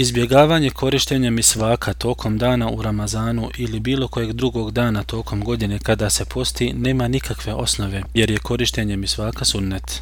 Izbjegavanje korištenja misvaka tokom dana u Ramazanu ili bilo kojeg drugog dana tokom godine kada se posti nema nikakve osnove jer je korištenje misvaka sunnet.